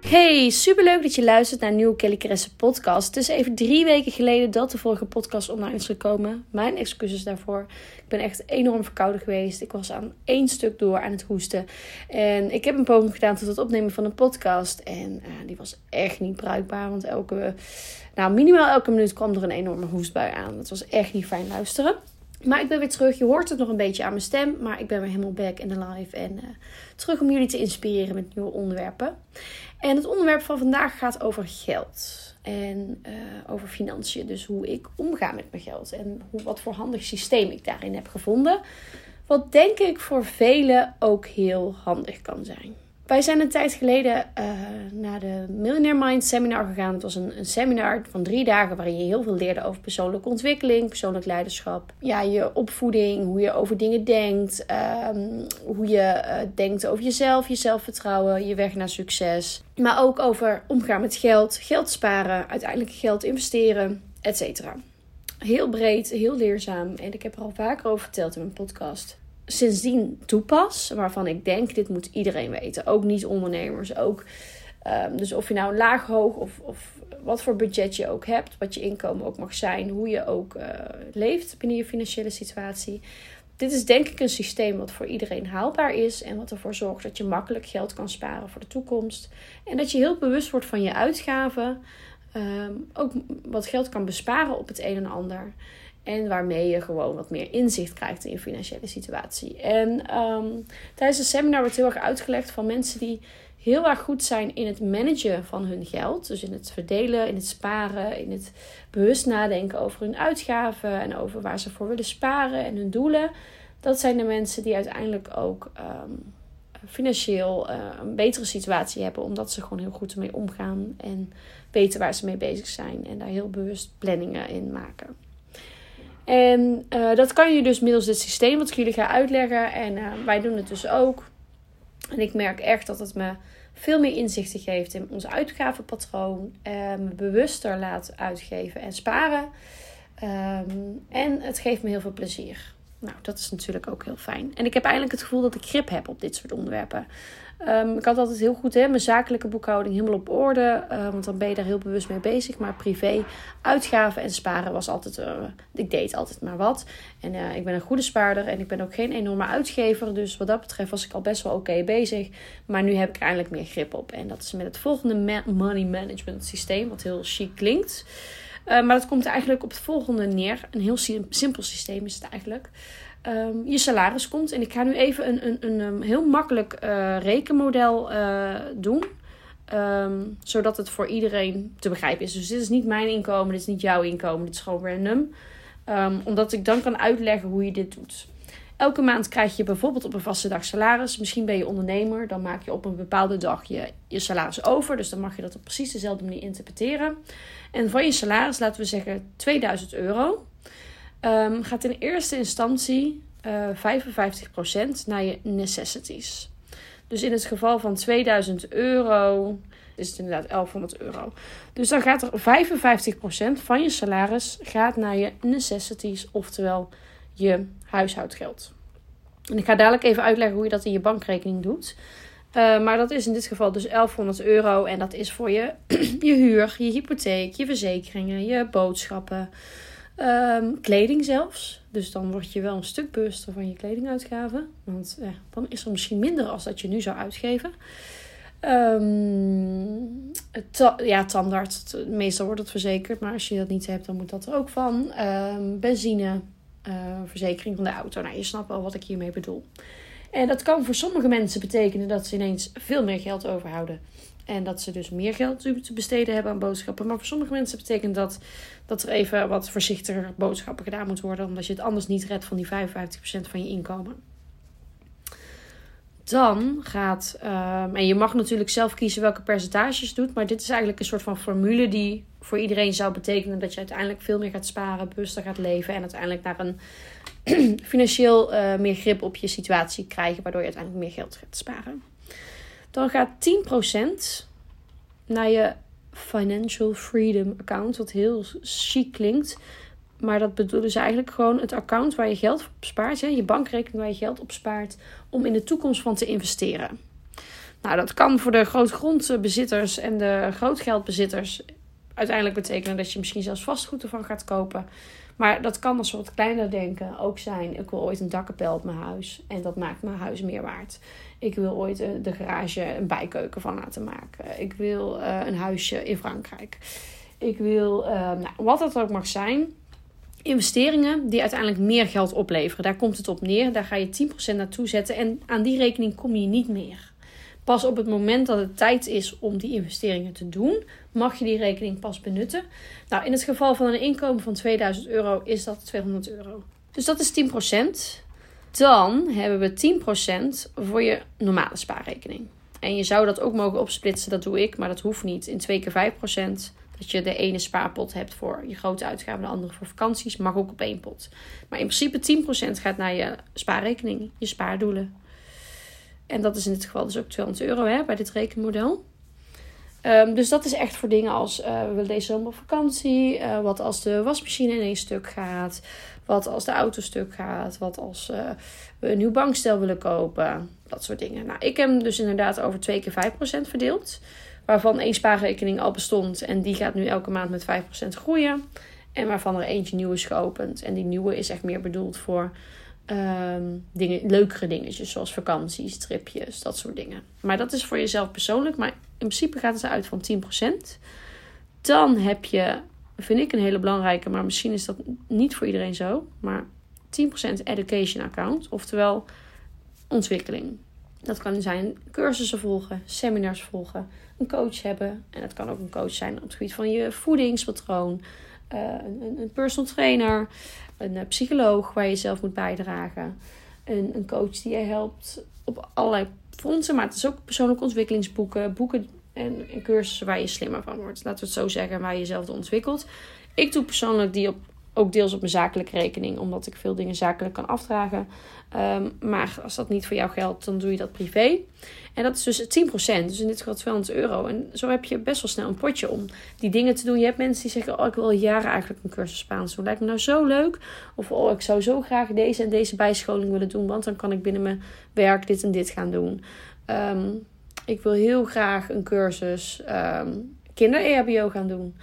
Hey, superleuk dat je luistert naar een nieuwe Kelly Caresse podcast. Het is even drie weken geleden dat de vorige podcast online is gekomen. Mijn excuses daarvoor. Ik ben echt enorm verkouden geweest. Ik was aan één stuk door aan het hoesten. En ik heb een poging gedaan tot het opnemen van een podcast. En uh, die was echt niet bruikbaar. Want elke, nou, minimaal elke minuut kwam er een enorme hoestbui aan. Het was echt niet fijn luisteren. Maar ik ben weer terug. Je hoort het nog een beetje aan mijn stem. Maar ik ben weer helemaal back in de live. En uh, terug om jullie te inspireren met nieuwe onderwerpen. En het onderwerp van vandaag gaat over geld. En uh, over financiën. Dus hoe ik omga met mijn geld. En hoe, wat voor handig systeem ik daarin heb gevonden. Wat denk ik voor velen ook heel handig kan zijn. Wij zijn een tijd geleden uh, naar de Millionaire Mind seminar gegaan. Het was een, een, seminar van drie dagen waarin je heel veel leerde over persoonlijke ontwikkeling, persoonlijk leiderschap. Ja, je opvoeding, hoe je over dingen denkt, um, hoe je uh, denkt over jezelf, je zelfvertrouwen, je weg naar succes. Maar ook over omgaan met geld, geld sparen, uiteindelijk geld investeren, etc. Heel breed, heel leerzaam. En ik heb er al vaker over verteld in mijn podcast sindsdien toepas. Waarvan ik denk, dit moet iedereen weten. Ook niet-ondernemers. Ook, um, dus of je nou laag, hoog of, of wat voor budget je ook hebt. Wat je inkomen ook mag zijn. Hoe je ook uh, leeft binnen je financiële situatie. Dit is denk ik een systeem wat voor iedereen haalbaar is. En wat ervoor zorgt dat je makkelijk geld kan sparen voor de toekomst. En dat je heel bewust wordt van je uitgaven. Um, ook wat geld kan besparen op het een en ander. En waarmee je gewoon wat meer inzicht krijgt in je financiële situatie. En um, tijdens de seminar wordt heel erg uitgelegd van mensen die heel erg goed zijn in het managen van hun geld. Dus in het verdelen, in het sparen, in het bewust nadenken over hun uitgaven en over waar ze voor willen sparen en hun doelen. Dat zijn de mensen die uiteindelijk ook um, financieel uh, een betere situatie hebben, omdat ze gewoon heel goed ermee omgaan en weten waar ze mee bezig zijn en daar heel bewust planningen in maken. En uh, dat kan je dus middels dit systeem wat ik jullie ga uitleggen. En uh, wij doen het dus ook. En ik merk echt dat het me veel meer inzichten geeft in ons uitgavenpatroon. Uh, me bewuster laat uitgeven en sparen. Um, en het geeft me heel veel plezier. Nou, dat is natuurlijk ook heel fijn. En ik heb eigenlijk het gevoel dat ik grip heb op dit soort onderwerpen. Um, ik had altijd heel goed hè, mijn zakelijke boekhouding helemaal op orde. Uh, want dan ben je daar heel bewust mee bezig. Maar privé, uitgaven en sparen was altijd. Uh, ik deed altijd maar wat. En uh, ik ben een goede spaarder en ik ben ook geen enorme uitgever. Dus wat dat betreft was ik al best wel oké bezig. Maar nu heb ik eindelijk meer grip op. En dat is met het volgende money management systeem, wat heel chic klinkt. maar dat komt eigenlijk op het volgende neer. Een heel simpel systeem is het eigenlijk um, je salaris komt. En ik ga nu even een, een, een, een heel makkelijk uh, rekenmodel uh, doen. Um, zodat het voor iedereen te begrijpen is. Dus dit is niet mijn inkomen, dit is niet jouw inkomen, dit is gewoon random. Omdat ik dan kan uitleggen hoe je dit doet. Elke maand krijg je bijvoorbeeld op een vaste dag salaris. Misschien ben je ondernemer, dan maak je op een bepaalde dag je, je salaris over. Dus dan mag je dat op precies dezelfde manier interpreteren. En van je salaris, laten we zeggen 2000 euro, um, gaat in eerste instantie uh, eh, 55% naar je necessities. Dus in het geval van 2000 euro is het inderdaad 1100 euro. Dus dan gaat er 55% van je salaris gaat naar je necessities, oftewel je huishoudgeld. En ik ga dadelijk even uitleggen hoe je dat in je bankrekening doet. Uh, maar dat is in dit geval dus 1100 euro. En dat is voor je, je huur, je hypotheek, je verzekeringen, je boodschappen, Um, kleding zelfs. Dus dan word je wel een stuk bewuster van je kledinguitgaven. Want ja, dan is er misschien minder als dat je nu zou uitgeven. Um, ja, tandarts. Meestal wordt het verzekerd. Maar als je dat niet hebt, dan moet dat er ook van. Um, benzine. Uh, verzekering van de auto. Nou, je snapt wel wat ik hiermee bedoel. En dat kan voor sommige mensen betekenen dat ze ineens veel meer geld overhouden. En dat ze dus meer geld te besteden hebben aan boodschappen. Maar voor sommige mensen betekent dat dat er even wat voorzichtiger boodschappen gedaan moet worden. Omdat je het anders niet redt van die 55% van je inkomen. Dan gaat, um, en je mag natuurlijk zelf kiezen welke percentages doet. Maar dit is eigenlijk een soort van formule die voor iedereen zou betekenen dat je uiteindelijk veel meer gaat sparen, bewuster gaat leven en uiteindelijk naar een financieel uh, meer grip op je situatie krijgen, waardoor je uiteindelijk meer geld gaat sparen. Dan gaat 10% naar je Financial Freedom account, wat heel chic klinkt. Maar dat bedoelen ze eigenlijk gewoon het account waar je geld op spaart, hè, je bankrekening waar je geld op spaart, om in de toekomst van te investeren. Nou, dat kan voor de grootgrondbezitters en de grootgeldbezitters uiteindelijk betekenen dat je misschien zelfs vastgoed ervan gaat kopen. Maar dat kan een soort kleiner denken ook zijn. Ik wil ooit een dakkapel op mijn huis. En dat maakt mijn huis meer waard. Ik wil ooit eh, de garage een bijkeuken van laten maken. Ik wil uh, een huisje in Frankrijk. Ik wil, uh, nou, wat het ook mag zijn. Investeringen die uiteindelijk meer geld opleveren. Daar komt het op neer. Daar ga je 10% naartoe zetten. En aan die rekening kom je niet meer. Pas op het moment dat het tijd is om die investeringen te doen, mag je die rekening pas benutten. Nou, in het geval van een inkomen van 2000 euro is dat 200 euro. Dus dat is 10%. Dan hebben we 10% voor je normale spaarrekening. En je zou dat ook mogen opsplitsen, dat doe ik, maar dat hoeft niet. In 2 keer 5%. Dat je de ene spaarpot hebt voor je grote uitgaven, de andere voor vakanties. Mag ook op één pot. Maar in principe 10% gaat naar je spaarrekening, je spaardoelen. En dat is in dit geval dus ook 200 euro hè, bij dit rekenmodel. Um, dus dat is echt voor dingen als uh, we willen deze zomer vakantie. Uh, wat als de wasmachine in één stuk gaat. Wat als de auto stuk gaat. Wat als uh, we een nieuw bankstel willen kopen. Dat soort dingen. Nou, ik heb hem dus inderdaad over 2 keer 5% verdeeld. Waarvan één spaarrekening al bestond. En die gaat nu elke maand met 5% groeien. En waarvan er eentje nieuw is geopend. En die nieuwe is echt meer bedoeld voor um, dingen, leukere dingetjes, zoals vakanties, tripjes, dat soort dingen. Maar dat is voor jezelf persoonlijk. Maar in principe gaat het eruit van 10%. Dan heb je, vind ik een hele belangrijke, maar misschien is dat niet voor iedereen zo. Maar 10% education account, oftewel ontwikkeling. Dat kan zijn cursussen volgen, seminars volgen, een coach hebben. En dat kan ook een coach zijn op het gebied van je voedingspatroon, uh, een, een personal trainer, een eh, psycholoog waar je zelf moet bijdragen, een, een coach die je helpt op allerlei fronten, maar het is ook persoonlijke ontwikkelingsboeken, boeken en, en cursussen waar je slimmer van wordt. Laten we het zo zeggen, waar je jezelf ontwikkelt. Ik doe persoonlijk die op ook deels op mijn zakelijke rekening, omdat ik veel dingen zakelijk kan afdragen. Um, maar als dat niet voor jou geldt, dan doe je dat privé. En dat is dus 10%, dus in dit geval 200 euro. En zo heb je best wel snel een potje om die dingen te doen. Je hebt mensen die zeggen: Oh, ik wil jaren eigenlijk een cursus Spaans doen. Lijkt me nou zo leuk. Of oh, ik zou zo graag deze en deze bijscholing willen doen, want dan kan ik binnen mijn werk dit en dit gaan doen. Um, ik wil heel graag een cursus um, kinder-EHBO gaan doen.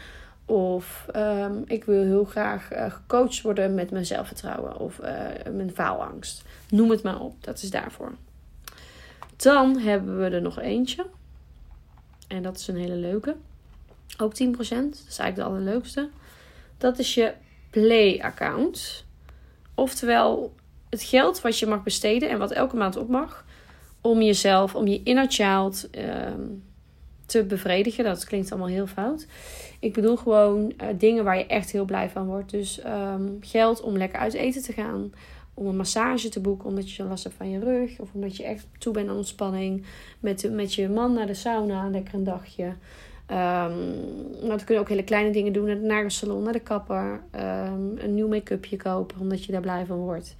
Of um, ik wil heel graag uh, gecoacht worden met mijn zelfvertrouwen of uh, mijn faalangst. Noem het maar op, dat is daarvoor. Dan hebben we er nog eentje. En dat is een hele leuke. Ook 10%. Dat is eigenlijk de allerleukste. Dat is je Play-account. Oftewel het geld wat je mag besteden en wat elke maand op mag. Om jezelf, om je inner child um, te bevredigen. Dat klinkt allemaal heel fout. Ik bedoel gewoon uh, dingen waar je echt heel blij van wordt. Dus um, geld om lekker uit eten te gaan. Om een massage te boeken omdat je last hebt van je rug. Of omdat je echt toe bent aan ontspanning. Met, met je man naar de sauna, lekker een dagje. Um, maar dan kun je ook hele kleine dingen doen. Naar de nagelsalon, naar de kapper. Um, een nieuw make-upje kopen omdat je daar blij van wordt.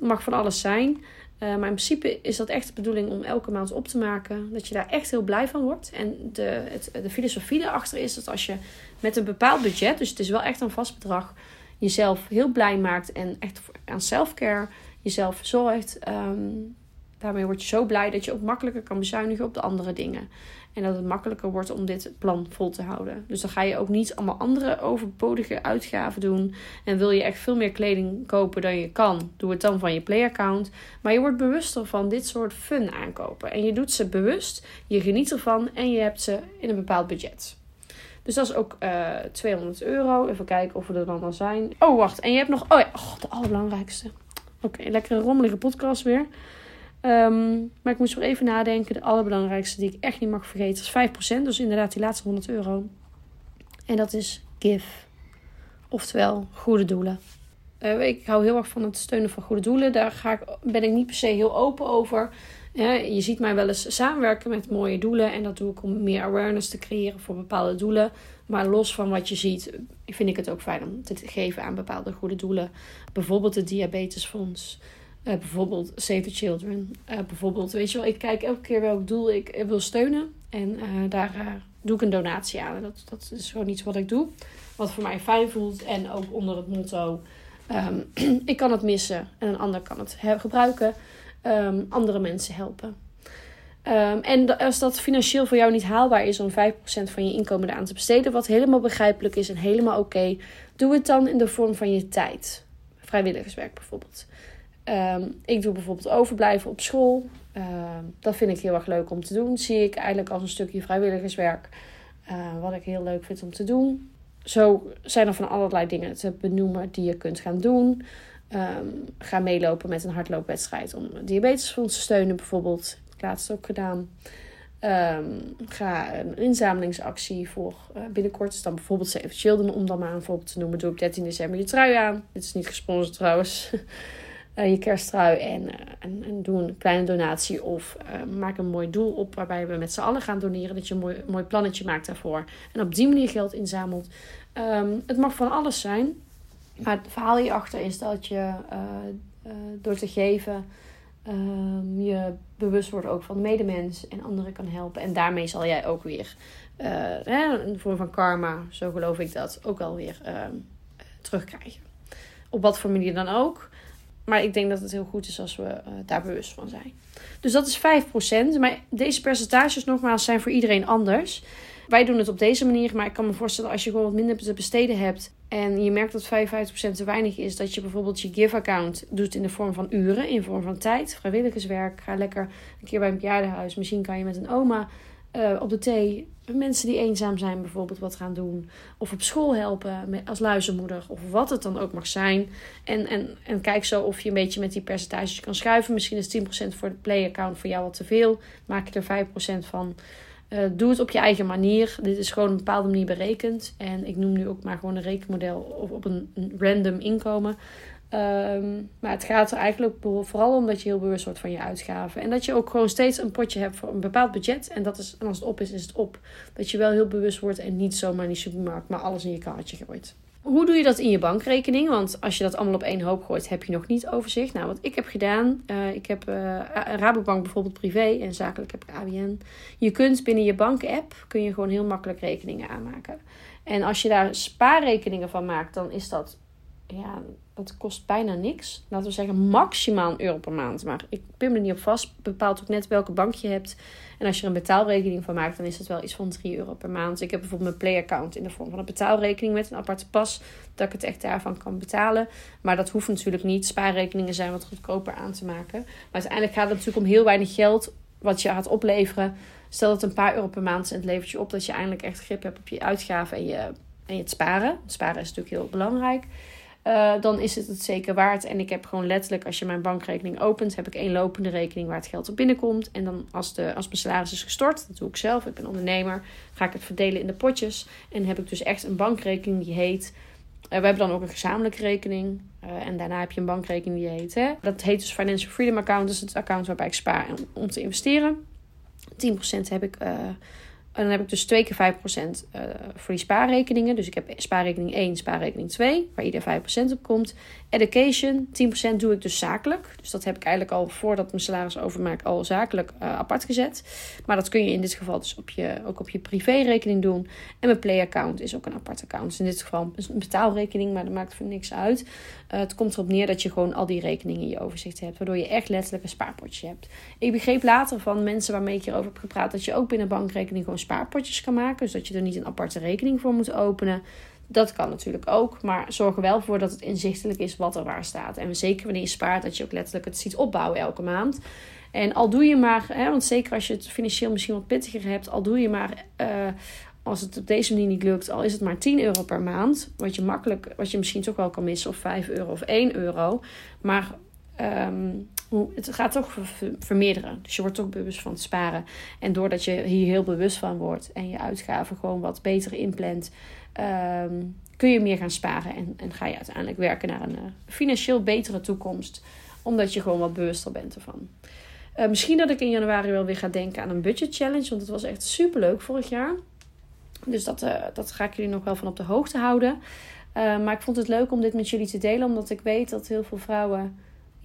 Dat mag van alles zijn. Uh, maar in principe is dat echt de bedoeling om elke maand op te maken. Dat je daar echt heel blij van wordt. En de, het, de filosofie erachter is dat als je met een bepaald budget, dus het is wel echt een vast bedrag, jezelf heel blij maakt en echt aan selfcare jezelf zorgt. Um, daarmee word je zo blij dat je ook makkelijker kan bezuinigen op de andere dingen. En dat het makkelijker wordt om dit plan vol te houden. Dus dan ga je ook niet allemaal andere overbodige uitgaven doen. En wil je echt veel meer kleding kopen dan je kan, doe het dan van je Play-account. Maar je wordt bewuster van dit soort fun aankopen. En je doet ze bewust, je geniet ervan en je hebt ze in een bepaald budget. Dus dat is ook uh, eh, 200 euro. Even kijken of we er dan al zijn. Oh, wacht. En je hebt nog. Oh ja, oh, de allerbelangrijkste. Oké, lekkere rommelige podcast weer. Um, maar ik moest nog even nadenken. De allerbelangrijkste die ik echt niet mag vergeten is 5%. Dus inderdaad die laatste 100 euro. En dat is give. Oftewel goede doelen. Uh, ik hou heel erg van het steunen van goede doelen. Daar ga ik, ben ik niet per se heel open over. je ziet mij wel eens samenwerken met mooie doelen. En dat doe ik om meer awareness te creëren voor bepaalde doelen. Maar los van wat je ziet, vind ik het ook fijn om te geven aan bepaalde goede doelen. Bijvoorbeeld het Diabetesfonds. Uh, bijvoorbeeld Save the Children. Uh, bijvoorbeeld, weet je wel, ik kijk elke keer welk doel ik wil steunen. En uh, daar doe ik een donatie aan. Dat, dat is gewoon iets wat ik doe. Wat voor mij fijn voelt. En ook onder het motto: um, ik kan het missen en een ander kan het gebruiken. Um, andere mensen helpen. Um, en als dat financieel voor jou niet haalbaar is om 5% van je inkomen eraan te besteden, wat helemaal begrijpelijk is en helemaal oké, doe het dan in de vorm van je tijd. Vrijwilligerswerk bijvoorbeeld. Um, ik doe bijvoorbeeld overblijven op school. dat vind ik heel erg leuk om te doen. Zie ik eigenlijk als een stukje vrijwilligerswerk. Uh, wat ik heel leuk vind om te doen. Zo zijn er van allerlei dingen te benoemen die je kunt gaan doen. Um, ga meelopen met een hardloopwedstrijd om diabetesfonds te steunen, bijvoorbeeld. Ik laatst ook gedaan. Ga een inzamelingsactie voor uh, binnenkort. is dan bijvoorbeeld Save Children, om dan maar een voorbeeld te noemen. Doe op 13 december je trui aan. Dit is niet gesponsord trouwens. uh, je kersttrui en, uh, en, en, doe een kleine donatie. Of maak een mooi doel op waarbij we met z'n allen gaan doneren. Dat je een mooi, mooi plannetje maakt daarvoor. En op die manier geld inzamelt. Um, het mag van alles zijn. Maar het verhaal hierachter is dat je door te geven um, je bewust wordt ook van medemens en anderen kan helpen. En daarmee zal jij ook weer een vorm van karma, zo geloof ik dat, ook alweer ehm, terugkrijgen. Op wat voor manier dan ook. Maar ik denk dat het heel goed is als we daar bewust van zijn. Dus dat is 5%. Maar deze percentages nogmaals zijn voor iedereen anders. Wij doen het op deze manier, maar ik kan me voorstellen als je gewoon wat minder te besteden hebt en je merkt dat 55% te weinig is, dat je bijvoorbeeld je give-account doet in de vorm van uren, in de vorm van tijd, vrijwilligerswerk. Ga lekker een keer bij een bejaardenhuis. Misschien kan je met een oma uh, op de thee mensen die eenzaam zijn bijvoorbeeld wat gaan doen. Of op school helpen als luizenmoeder. Of wat het dan ook mag zijn. En, en, en kijk zo of je een beetje met die percentages kan schuiven. Misschien is 10% voor de play-account voor jou wat te veel. Maak je er 5% van. Uh, doe het op je eigen manier. Dit is gewoon een bepaalde manier berekend. En ik noem nu ook maar gewoon een rekenmodel op, op een random inkomen. Um, maar het gaat er eigenlijk vooral om dat je heel bewust wordt van je uitgaven. En dat je ook gewoon steeds een potje hebt voor een bepaald budget. En, dat is, en als het op is, is het op. Dat je wel heel bewust wordt en niet zomaar in die supermarkt, maar alles in je kaartje gooit. Hoe doe je dat in je bankrekening? Want als je dat allemaal op één hoop gooit, heb je nog niet overzicht. Nou, wat ik heb gedaan, uh, ik heb uh, Rabobank bijvoorbeeld privé en zakelijk heb ik ABN. Je kunt binnen je bankapp kun je gewoon heel makkelijk rekeningen aanmaken. En als je daar spaarrekeningen van maakt, dan is dat ja, dat kost bijna niks. Laten we zeggen maximaal een euro per maand. Maar ik pin er niet op vast. Bepaalt ook net welke bank je hebt. En als je er een betaalrekening van maakt, dan is dat wel iets van 3 euro per maand. Ik heb bijvoorbeeld mijn Play-account in de vorm van een betaalrekening met een aparte pas. Dat ik het echt daarvan kan betalen. Maar dat hoeft natuurlijk niet. Spaarrekeningen zijn wat goedkoper aan te maken. Maar uiteindelijk gaat het natuurlijk om heel weinig geld wat je gaat opleveren. Stel dat een paar euro per maand en het levert je op dat je eindelijk echt grip hebt op je uitgaven en je, en je het sparen. sparen is natuurlijk heel belangrijk. Uh, dan is het het zeker waard. En ik heb gewoon letterlijk, als je mijn bankrekening opent, heb ik één lopende rekening waar het geld op binnenkomt. En dan als, de, als mijn salaris is gestort, dat doe ik zelf, ik ben ondernemer, ga ik het verdelen in de potjes. En heb ik dus echt een bankrekening die heet. Uh, we hebben dan ook een gezamenlijke rekening. Uh, en daarna heb je een bankrekening die heet. Hè, dat heet dus Financial Freedom Account. Dat is het account waarbij ik spaar om, om te investeren. 10% heb ik en dan heb ik dus twee keer 5% uh, eh, voor die spaarrekeningen. Dus ik heb spaarrekening 1, spaarrekening 2, waar ieder 5% op komt. Education, 10% doe ik dus zakelijk. Dus dat heb ik eigenlijk al voordat mijn salaris overmaak al zakelijk uh, apart gezet. Maar dat kun je in dit geval dus op je, ook op je privérekening doen. En mijn play-account is ook een apart account. Dus in dit geval een betaalrekening, maar dat maakt voor niks uit. Uh, het komt erop neer dat je gewoon al die rekeningen in je overzicht hebt. Waardoor je echt letterlijk een spaarpotje hebt. Ik begreep later van mensen waarmee ik hierover heb gepraat... dat je ook binnen bankrekening gewoon spaarpotjes kan maken. Dus dat je er niet een aparte rekening voor moet openen. Dat kan natuurlijk ook, maar zorg er wel voor dat het inzichtelijk is wat er waar staat. En zeker wanneer je spaart, dat je ook letterlijk het ziet opbouwen elke maand. En al doe je maar, hè, want zeker als je het financieel misschien wat pittiger hebt, al doe je maar, uh, als het op deze manier niet lukt, al is het maar 10 euro per maand, wat je makkelijk, wat je misschien toch wel kan missen, of 5 euro of 1 euro. Maar um, het gaat toch vermeerderen. Dus je wordt toch bewust van het sparen. En doordat je hier heel bewust van wordt en je uitgaven gewoon wat beter inplant, um, kun je meer gaan sparen. En, en ga je uiteindelijk werken naar een uh, financieel betere toekomst. Omdat je gewoon wat bewuster bent ervan. Uh, misschien dat ik in januari wel weer ga denken aan een budget challenge. Want het was echt super leuk vorig jaar. Dus dat, uh, dat ga ik jullie nog wel van op de hoogte houden. Maar ik vond het leuk om dit met jullie te delen. Omdat ik weet dat heel veel vrouwen.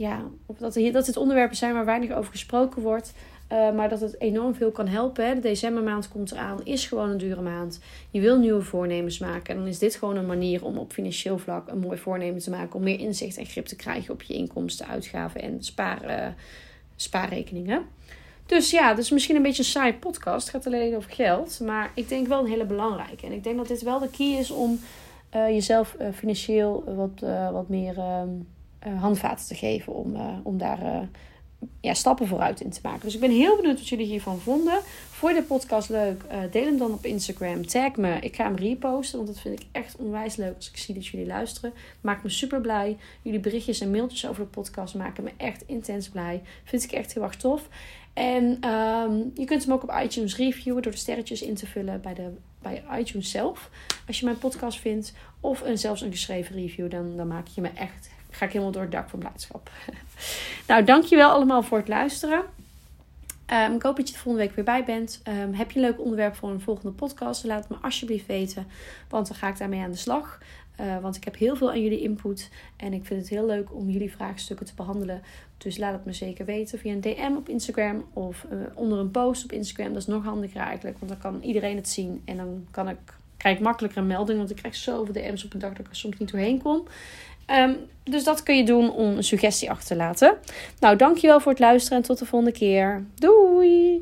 Ja, dat, hier, dat dit onderwerpen zijn waar weinig over gesproken wordt. Uh, maar dat het enorm veel kan helpen. Hè. De decembermaand komt eraan, is gewoon een dure maand. Je wil nieuwe voornemens maken. En dan is dit gewoon een manier om op financieel vlak een mooi voornemen te maken. Om meer inzicht en grip te krijgen op je inkomsten, uitgaven en spaar, uh, spaarrekeningen. Dus ja, dus misschien een beetje een saai podcast. Het gaat alleen over geld. Maar ik denk wel een hele belangrijke. En ik denk dat dit wel de key is om uh, jezelf financieel wat, wat meer handvaten te geven. Om, om daar ja, stappen vooruit in te maken. Dus ik ben heel benieuwd wat jullie hiervan vonden. Vond je de podcast leuk? Deel hem dan op Instagram. Tag me. Ik ga hem reposten. Want dat vind ik echt onwijs leuk als ik zie dat jullie luisteren. Maakt me super blij. Jullie berichtjes en mailtjes over de podcast maken me echt intens blij. Vind ik echt heel erg tof. En um, je kunt hem ook op iTunes reviewen door de sterretjes in te vullen bij, de, bij iTunes zelf. Als je mijn podcast vindt. Of een, zelfs een geschreven review. Dan, dan maak je me echt ga ik helemaal door het dak van blijdschap. nou, dankjewel allemaal voor het luisteren. Um, ik hoop dat je er volgende week weer bij bent. Um, heb je een leuk onderwerp voor een volgende podcast? Laat het me alsjeblieft weten. Want dan ga ik daarmee aan de slag. Uh, want ik heb heel veel aan jullie input. En ik vind het heel leuk om jullie vraagstukken te behandelen. Dus laat het me zeker weten via een DM op Instagram. Of uh, onder een post op Instagram. Dat is nog handiger eigenlijk. Want dan kan iedereen het zien. En dan kan ik, krijg ik makkelijker een melding. Want ik krijg zoveel DM's op een dag dat ik er soms niet doorheen kom. Um, dus dat kun je doen om een suggestie achter te laten. Nou, dankjewel voor het luisteren en tot de volgende keer. Doei!